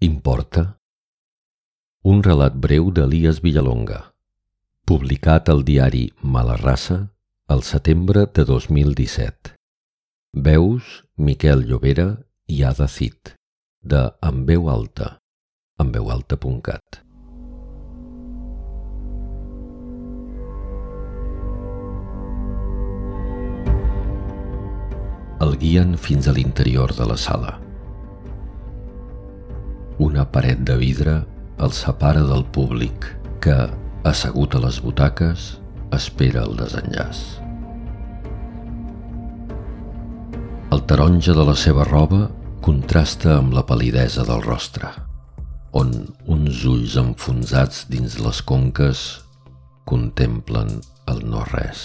Importa? Un relat breu d'Elias Villalonga, publicat al diari Mala Raça el setembre de 2017. Veus Miquel Llobera i Ada Cid, de En veu alta, enveualta.cat. El guien fins a l'interior de la sala. Una paret de vidre el separa del públic que, assegut a les butaques, espera el desenllaç. El taronja de la seva roba contrasta amb la palidesa del rostre, on uns ulls enfonsats dins les conques contemplen el no-res.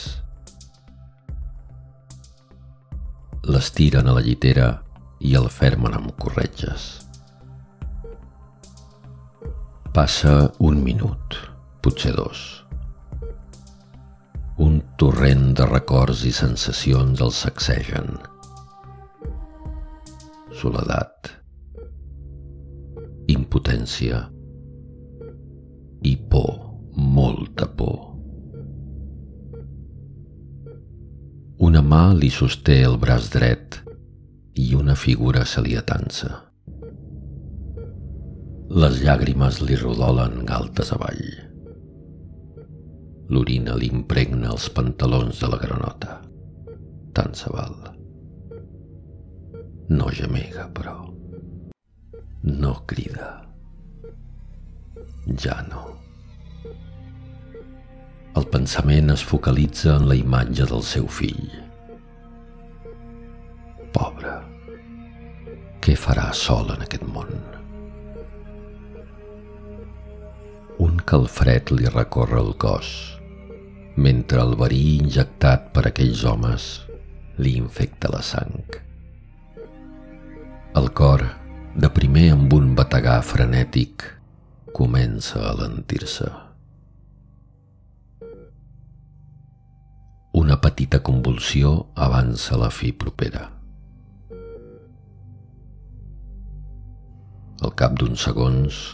L'estiren a la llitera i el fermen amb corretges. Passa un minut, potser dos. Un torrent de records i sensacions el sacsegen. Soledat, impotència i por, molta por. Una mà li sosté el braç dret i una figura se li atansa. Les llàgrimes li rodolen galtes avall. L'orina li impregna els pantalons de la granota. Tant se val. No gemega, però. No crida. Ja no. El pensament es focalitza en la imatge del seu fill. Pobre. Què farà sol en aquest món? Un calfred li recorre el cos, mentre el verí injectat per aquells homes li infecta la sang. El cor, de primer amb un bategar frenètic, comença a lentir-se. Una petita convulsió avança la fi propera. Al cap d'uns segons,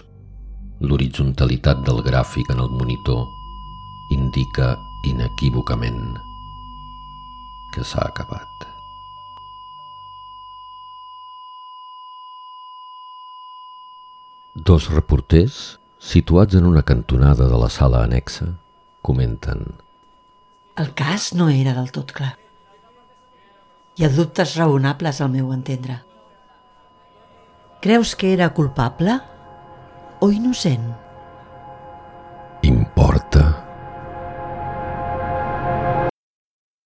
L'horitzontalitat del gràfic en el monitor indica inequívocament que s'ha acabat. Dos reporters, situats en una cantonada de la sala anexa, comenten El cas no era del tot clar. Hi ha dubtes raonables al meu entendre. Creus que era culpable? Oinusen.